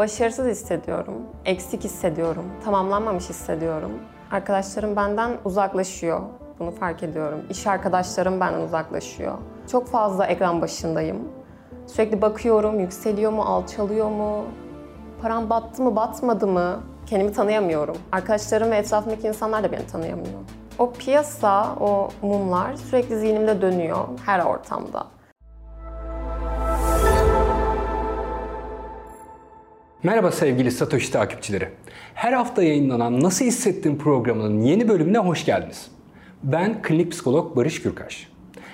Başarısız hissediyorum, eksik hissediyorum, tamamlanmamış hissediyorum. Arkadaşlarım benden uzaklaşıyor. Bunu fark ediyorum. İş arkadaşlarım benden uzaklaşıyor. Çok fazla ekran başındayım. Sürekli bakıyorum, yükseliyor mu, alçalıyor mu? Param battı mı, batmadı mı? Kendimi tanıyamıyorum. Arkadaşlarım ve etrafımdaki insanlar da beni tanıyamıyor. O piyasa, o mumlar sürekli zihnimde dönüyor her ortamda. Merhaba sevgili Satoshi takipçileri. Her hafta yayınlanan Nasıl Hissettin programının yeni bölümüne hoş geldiniz. Ben klinik psikolog Barış Gürkaş.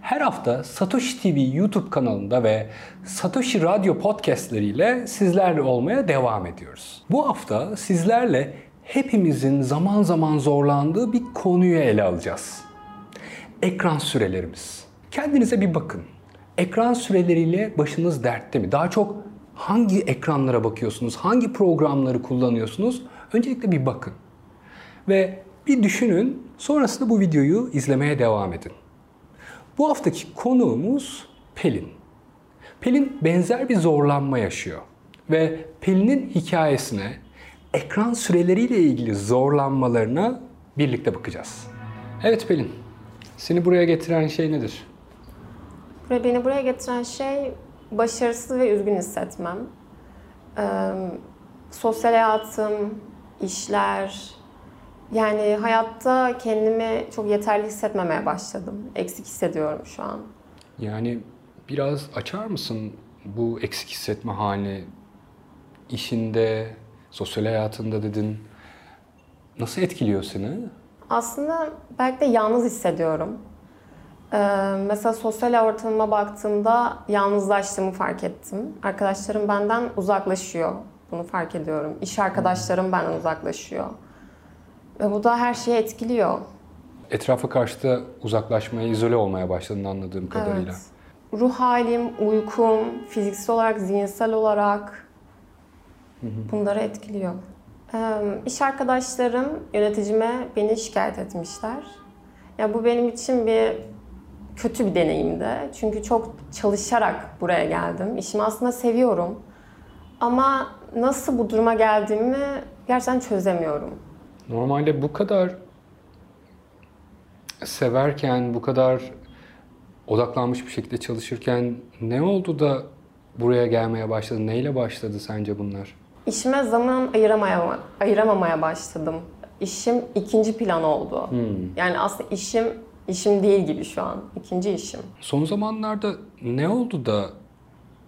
Her hafta Satoshi TV YouTube kanalında ve Satoshi Radyo podcastleriyle sizlerle olmaya devam ediyoruz. Bu hafta sizlerle hepimizin zaman zaman zorlandığı bir konuyu ele alacağız. Ekran sürelerimiz. Kendinize bir bakın. Ekran süreleriyle başınız dertte mi? Daha çok hangi ekranlara bakıyorsunuz? Hangi programları kullanıyorsunuz? Öncelikle bir bakın. Ve bir düşünün. Sonrasında bu videoyu izlemeye devam edin. Bu haftaki konuğumuz Pelin. Pelin benzer bir zorlanma yaşıyor. Ve Pelin'in hikayesine, ekran süreleriyle ilgili zorlanmalarına birlikte bakacağız. Evet Pelin, seni buraya getiren şey nedir? Beni buraya getiren şey başarısız ve üzgün hissetmem. Ee, sosyal hayatım, işler, yani hayatta kendimi çok yeterli hissetmemeye başladım. Eksik hissediyorum şu an. Yani biraz açar mısın bu eksik hissetme halini? İşinde, sosyal hayatında dedin. Nasıl etkiliyor seni? Aslında belki de yalnız hissediyorum. Ee, mesela sosyal ortamıma baktığımda yalnızlaştığımı fark ettim. Arkadaşlarım benden uzaklaşıyor. Bunu fark ediyorum. İş arkadaşlarım benden uzaklaşıyor. Ve bu da her şeyi etkiliyor. Etrafa karşı da uzaklaşmaya, izole olmaya başladın anladığım kadarıyla. Evet. Ruh halim, uykum, fiziksel olarak, zihinsel olarak bunları etkiliyor. Ee, iş arkadaşlarım yöneticime beni şikayet etmişler. Ya bu benim için bir kötü bir deneyimdi. Çünkü çok çalışarak buraya geldim. İşimi aslında seviyorum. Ama nasıl bu duruma geldiğimi gerçekten çözemiyorum. Normalde bu kadar severken, bu kadar odaklanmış bir şekilde çalışırken ne oldu da buraya gelmeye başladı? Neyle başladı sence bunlar? İşime zaman ayıramaya, ayıramamaya başladım. İşim ikinci plan oldu. Hmm. Yani aslında işim işim değil gibi şu an. İkinci işim. Son zamanlarda ne oldu da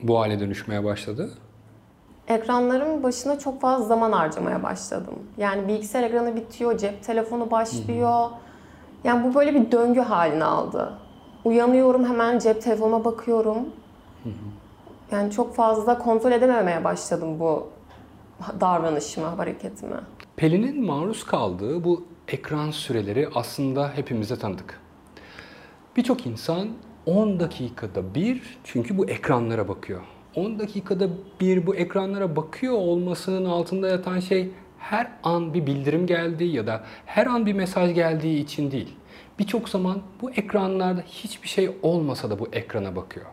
bu hale dönüşmeye başladı? ekranların başına çok fazla zaman harcamaya başladım. Yani bilgisayar ekranı bitiyor, cep telefonu başlıyor. Yani bu böyle bir döngü halini aldı. Uyanıyorum hemen cep telefonuma bakıyorum. Yani çok fazla kontrol edememeye başladım bu davranışımı, hareketimi. Pelin'in maruz kaldığı bu ekran süreleri aslında hepimize tanıdık. Birçok insan 10 dakikada bir çünkü bu ekranlara bakıyor. 10 dakikada bir bu ekranlara bakıyor olmasının altında yatan şey her an bir bildirim geldiği ya da her an bir mesaj geldiği için değil. Birçok zaman bu ekranlarda hiçbir şey olmasa da bu ekrana bakıyor.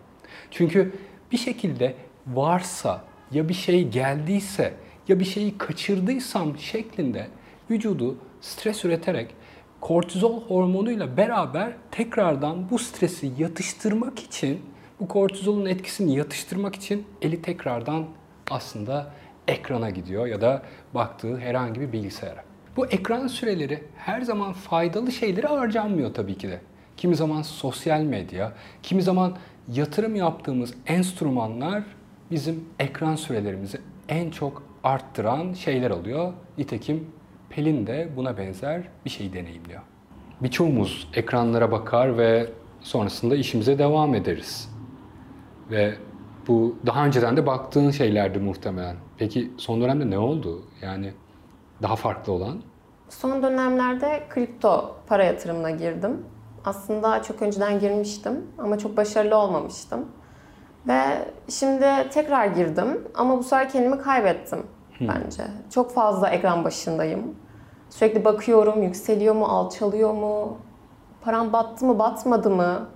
Çünkü bir şekilde varsa ya bir şey geldiyse ya bir şeyi kaçırdıysam şeklinde vücudu stres üreterek kortizol hormonuyla beraber tekrardan bu stresi yatıştırmak için bu kortizolun etkisini yatıştırmak için eli tekrardan aslında ekrana gidiyor ya da baktığı herhangi bir bilgisayara. Bu ekran süreleri her zaman faydalı şeyleri harcanmıyor tabii ki de. Kimi zaman sosyal medya, kimi zaman yatırım yaptığımız enstrümanlar bizim ekran sürelerimizi en çok arttıran şeyler oluyor. Nitekim Pelin de buna benzer bir şey deneyimliyor. Birçoğumuz ekranlara bakar ve sonrasında işimize devam ederiz. Ve bu daha önceden de baktığın şeylerdi muhtemelen. Peki son dönemde ne oldu? Yani daha farklı olan? Son dönemlerde kripto para yatırımına girdim. Aslında çok önceden girmiştim ama çok başarılı olmamıştım. Ve şimdi tekrar girdim ama bu sefer kendimi kaybettim hmm. bence. Çok fazla ekran başındayım. Sürekli bakıyorum, yükseliyor mu, alçalıyor mu? Param battı mı, batmadı mı?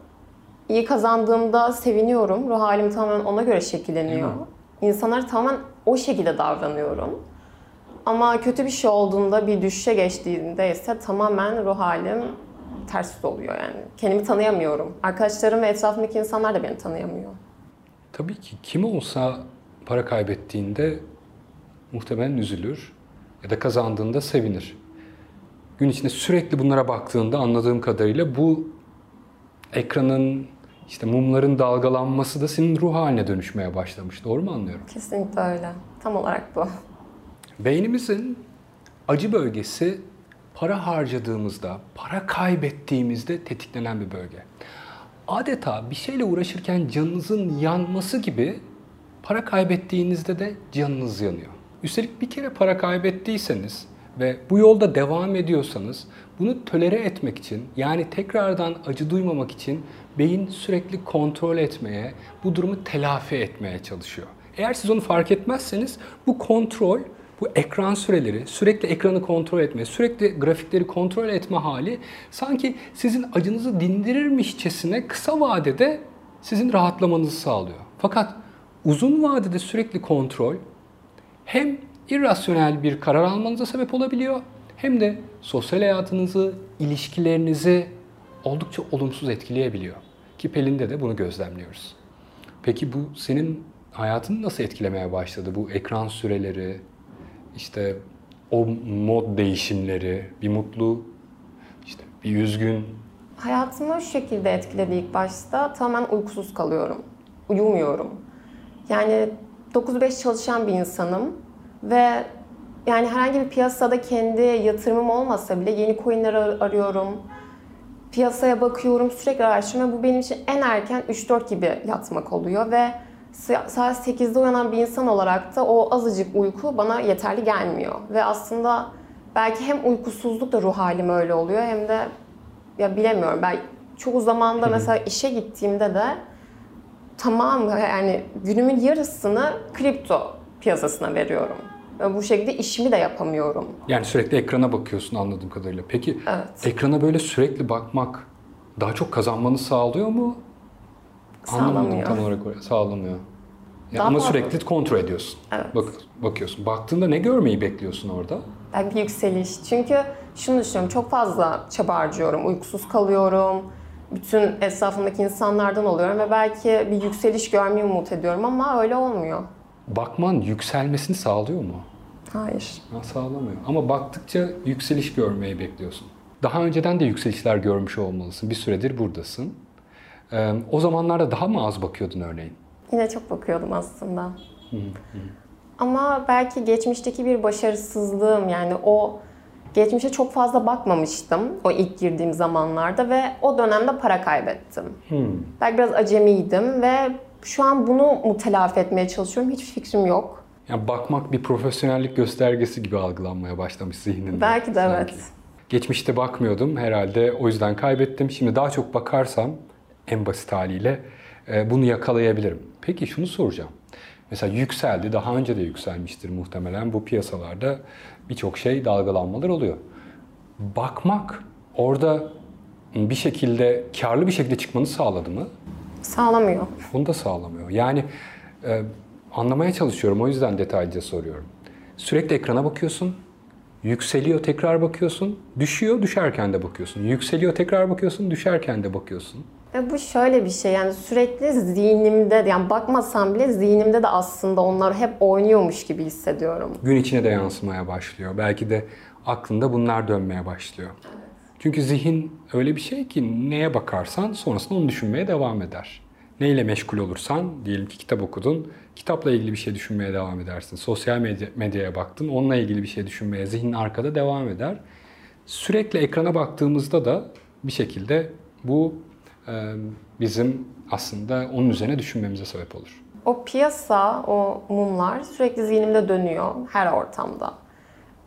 iyi kazandığımda seviniyorum. Ruh halim tamamen ona göre şekilleniyor. İnsanları tamamen o şekilde davranıyorum. Ama kötü bir şey olduğunda, bir düşüşe geçtiğinde ise tamamen ruh halim ters oluyor yani. Kendimi tanıyamıyorum. Arkadaşlarım ve etrafımdaki insanlar da beni tanıyamıyor. Tabii ki kim olsa para kaybettiğinde muhtemelen üzülür ya da kazandığında sevinir. Gün içinde sürekli bunlara baktığında anladığım kadarıyla bu ekranın işte mumların dalgalanması da senin ruh haline dönüşmeye başlamış. Doğru mu anlıyorum? Kesinlikle öyle. Tam olarak bu. Beynimizin acı bölgesi para harcadığımızda, para kaybettiğimizde tetiklenen bir bölge. Adeta bir şeyle uğraşırken canınızın yanması gibi para kaybettiğinizde de canınız yanıyor. Üstelik bir kere para kaybettiyseniz ve bu yolda devam ediyorsanız bunu tölere etmek için yani tekrardan acı duymamak için beyin sürekli kontrol etmeye, bu durumu telafi etmeye çalışıyor. Eğer siz onu fark etmezseniz bu kontrol, bu ekran süreleri, sürekli ekranı kontrol etme, sürekli grafikleri kontrol etme hali sanki sizin acınızı dindirirmişçesine kısa vadede sizin rahatlamanızı sağlıyor. Fakat uzun vadede sürekli kontrol hem irrasyonel bir karar almanıza sebep olabiliyor hem de sosyal hayatınızı, ilişkilerinizi oldukça olumsuz etkileyebiliyor. Ki Pelin'de de bunu gözlemliyoruz. Peki bu senin hayatını nasıl etkilemeye başladı? Bu ekran süreleri, işte o mod değişimleri, bir mutlu, işte bir üzgün. Hayatımı şu şekilde etkiledi ilk başta. Tamamen uykusuz kalıyorum. Uyumuyorum. Yani 9-5 çalışan bir insanım ve yani herhangi bir piyasada kendi yatırımım olmasa bile yeni coinler ar- arıyorum. Piyasaya bakıyorum, sürekli araştırıyorum. Bu benim için en erken 3-4 gibi yatmak oluyor ve sa- saat 8'de uyanan bir insan olarak da o azıcık uyku bana yeterli gelmiyor. Ve aslında belki hem uykusuzluk da ruh halim öyle oluyor hem de ya bilemiyorum ben çoğu zamanda mesela işe gittiğimde de tamam yani günümün yarısını kripto piyasasına veriyorum. Bu şekilde işimi de yapamıyorum. Yani sürekli ekrana bakıyorsun anladığım kadarıyla. Peki Evet. ekrana böyle sürekli bakmak daha çok kazanmanı sağlıyor mu? Anlamadım Sağlamıyor. tam olarak oraya. Sağlamıyor. Ya Daha ama fazla. sürekli kontrol ediyorsun. Evet. Bak, bakıyorsun. Baktığında ne görmeyi bekliyorsun orada? Belki yükseliş. Çünkü şunu düşünüyorum çok fazla çaba harcıyorum. Uykusuz kalıyorum. Bütün etrafımdaki insanlardan oluyorum ve belki bir yükseliş görmeyi umut ediyorum ama öyle olmuyor. Bakman yükselmesini sağlıyor mu? Hayır. Ha, sağlamıyor. Ama baktıkça yükseliş görmeyi bekliyorsun. Daha önceden de yükselişler görmüş olmalısın. Bir süredir buradasın. Ee, o zamanlarda daha mı az bakıyordun örneğin? Yine çok bakıyordum aslında. Ama belki geçmişteki bir başarısızlığım yani o geçmişe çok fazla bakmamıştım o ilk girdiğim zamanlarda ve o dönemde para kaybettim. Belki biraz acemiydim ve şu an bunu mu telafi etmeye çalışıyorum hiçbir fikrim yok. Yani bakmak bir profesyonellik göstergesi gibi algılanmaya başlamış zihninde. Belki de sanki. evet. Geçmişte bakmıyordum herhalde o yüzden kaybettim. Şimdi daha çok bakarsam en basit haliyle e, bunu yakalayabilirim. Peki şunu soracağım. Mesela yükseldi, daha önce de yükselmiştir muhtemelen. Bu piyasalarda birçok şey dalgalanmalar oluyor. Bakmak orada bir şekilde karlı bir şekilde çıkmanı sağladı mı? Sağlamıyor. Bunu da sağlamıyor. Yani e, anlamaya çalışıyorum o yüzden detaylıca soruyorum. Sürekli ekrana bakıyorsun, yükseliyor tekrar bakıyorsun, düşüyor düşerken de bakıyorsun. Yükseliyor tekrar bakıyorsun, düşerken de bakıyorsun. Ve bu şöyle bir şey yani sürekli zihnimde yani bakmasam bile zihnimde de aslında onlar hep oynuyormuş gibi hissediyorum. Gün içine de yansımaya başlıyor. Belki de aklında bunlar dönmeye başlıyor. Çünkü zihin öyle bir şey ki neye bakarsan sonrasında onu düşünmeye devam eder. Neyle meşgul olursan, diyelim ki kitap okudun, kitapla ilgili bir şey düşünmeye devam edersin. Sosyal medya, medyaya baktın, onunla ilgili bir şey düşünmeye zihnin arkada devam eder. Sürekli ekrana baktığımızda da bir şekilde bu e, bizim aslında onun üzerine düşünmemize sebep olur. O piyasa, o mumlar sürekli zihnimde dönüyor her ortamda.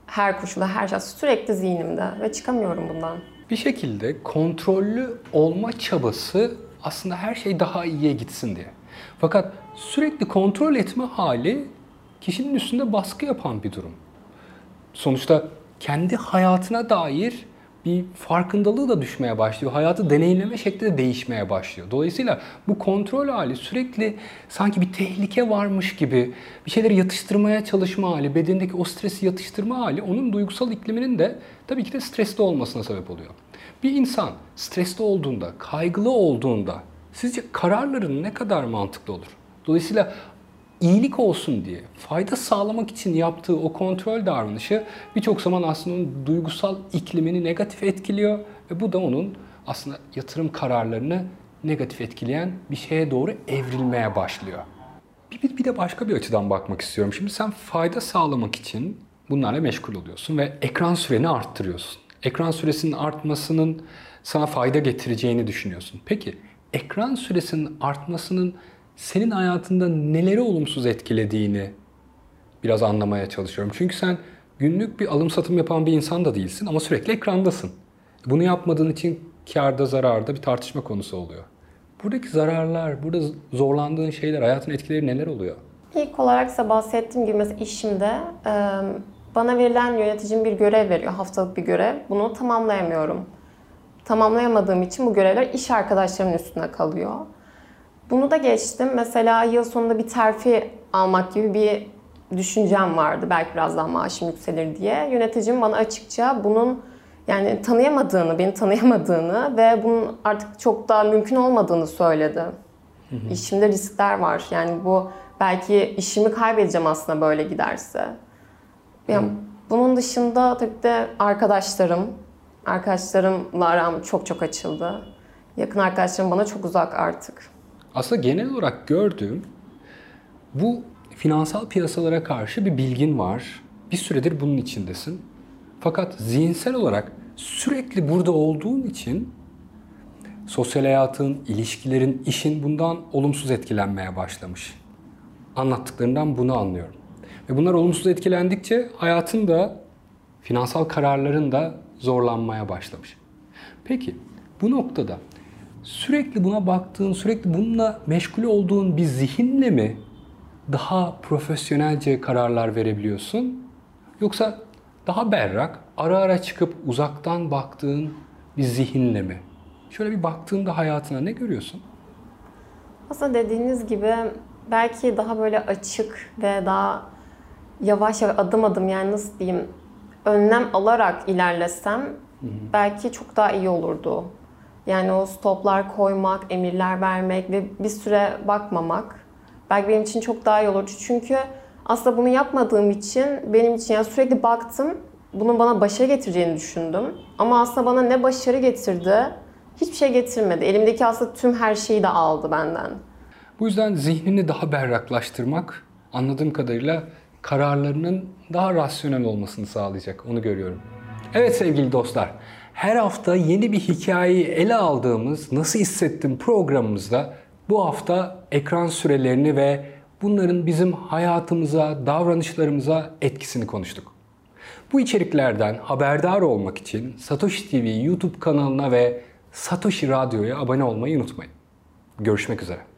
Her koşulda, her şey sürekli zihnimde ve çıkamıyorum bundan. Bir şekilde kontrollü olma çabası aslında her şey daha iyiye gitsin diye. Fakat sürekli kontrol etme hali kişinin üstünde baskı yapan bir durum. Sonuçta kendi hayatına dair bir farkındalığı da düşmeye başlıyor. Hayatı deneyimleme şekli de değişmeye başlıyor. Dolayısıyla bu kontrol hali sürekli sanki bir tehlike varmış gibi bir şeyleri yatıştırmaya çalışma hali, bedendeki o stresi yatıştırma hali onun duygusal ikliminin de tabii ki de stresli olmasına sebep oluyor. Bir insan stresli olduğunda, kaygılı olduğunda sizce kararların ne kadar mantıklı olur? Dolayısıyla iyilik olsun diye, fayda sağlamak için yaptığı o kontrol davranışı birçok zaman aslında onun duygusal iklimini negatif etkiliyor ve bu da onun aslında yatırım kararlarını negatif etkileyen bir şeye doğru evrilmeye başlıyor. Bir, bir, bir de başka bir açıdan bakmak istiyorum. Şimdi sen fayda sağlamak için bunlarla meşgul oluyorsun ve ekran süreni arttırıyorsun. Ekran süresinin artmasının sana fayda getireceğini düşünüyorsun. Peki ekran süresinin artmasının senin hayatında neleri olumsuz etkilediğini biraz anlamaya çalışıyorum. Çünkü sen günlük bir alım satım yapan bir insan da değilsin ama sürekli ekrandasın. Bunu yapmadığın için karda zararda bir tartışma konusu oluyor. Buradaki zararlar, burada zorlandığın şeyler, hayatın etkileri neler oluyor? İlk olarak ise bahsettiğim gibi mesela işimde bana verilen yöneticim bir görev veriyor, haftalık bir görev. Bunu tamamlayamıyorum. Tamamlayamadığım için bu görevler iş arkadaşlarımın üstüne kalıyor. Bunu da geçtim. Mesela yıl sonunda bir terfi almak gibi bir düşüncem vardı. Belki biraz daha maaşım yükselir diye. Yöneticim bana açıkça bunun yani tanıyamadığını, beni tanıyamadığını ve bunun artık çok daha mümkün olmadığını söyledi. Hı hı. İşimde riskler var. Yani bu belki işimi kaybedeceğim aslında böyle giderse. Yani bunun dışında tabii de arkadaşlarım, arkadaşlarımla aram çok çok açıldı. Yakın arkadaşlarım bana çok uzak artık. Aslında genel olarak gördüğüm bu finansal piyasalara karşı bir bilgin var. Bir süredir bunun içindesin. Fakat zihinsel olarak sürekli burada olduğun için sosyal hayatın, ilişkilerin, işin bundan olumsuz etkilenmeye başlamış. Anlattıklarından bunu anlıyorum. Ve bunlar olumsuz etkilendikçe hayatın da, finansal kararların da zorlanmaya başlamış. Peki bu noktada sürekli buna baktığın, sürekli bununla meşgul olduğun bir zihinle mi daha profesyonelce kararlar verebiliyorsun? Yoksa daha berrak, ara ara çıkıp uzaktan baktığın bir zihinle mi? Şöyle bir baktığında hayatına ne görüyorsun? Aslında dediğiniz gibi belki daha böyle açık ve daha yavaş yavaş adım adım yani nasıl diyeyim önlem alarak ilerlesem belki çok daha iyi olurdu. Yani o stoplar koymak, emirler vermek ve bir süre bakmamak belki benim için çok daha iyi olurdu. Çünkü aslında bunu yapmadığım için benim için yani sürekli baktım. Bunun bana başarı getireceğini düşündüm. Ama aslında bana ne başarı getirdi? Hiçbir şey getirmedi. Elimdeki aslında tüm her şeyi de aldı benden. Bu yüzden zihnini daha berraklaştırmak anladığım kadarıyla kararlarının daha rasyonel olmasını sağlayacak. Onu görüyorum. Evet sevgili dostlar. Her hafta yeni bir hikayeyi ele aldığımız Nasıl Hissettim programımızda bu hafta ekran sürelerini ve bunların bizim hayatımıza, davranışlarımıza etkisini konuştuk. Bu içeriklerden haberdar olmak için Satoshi TV YouTube kanalına ve Satoshi Radyo'ya abone olmayı unutmayın. Görüşmek üzere.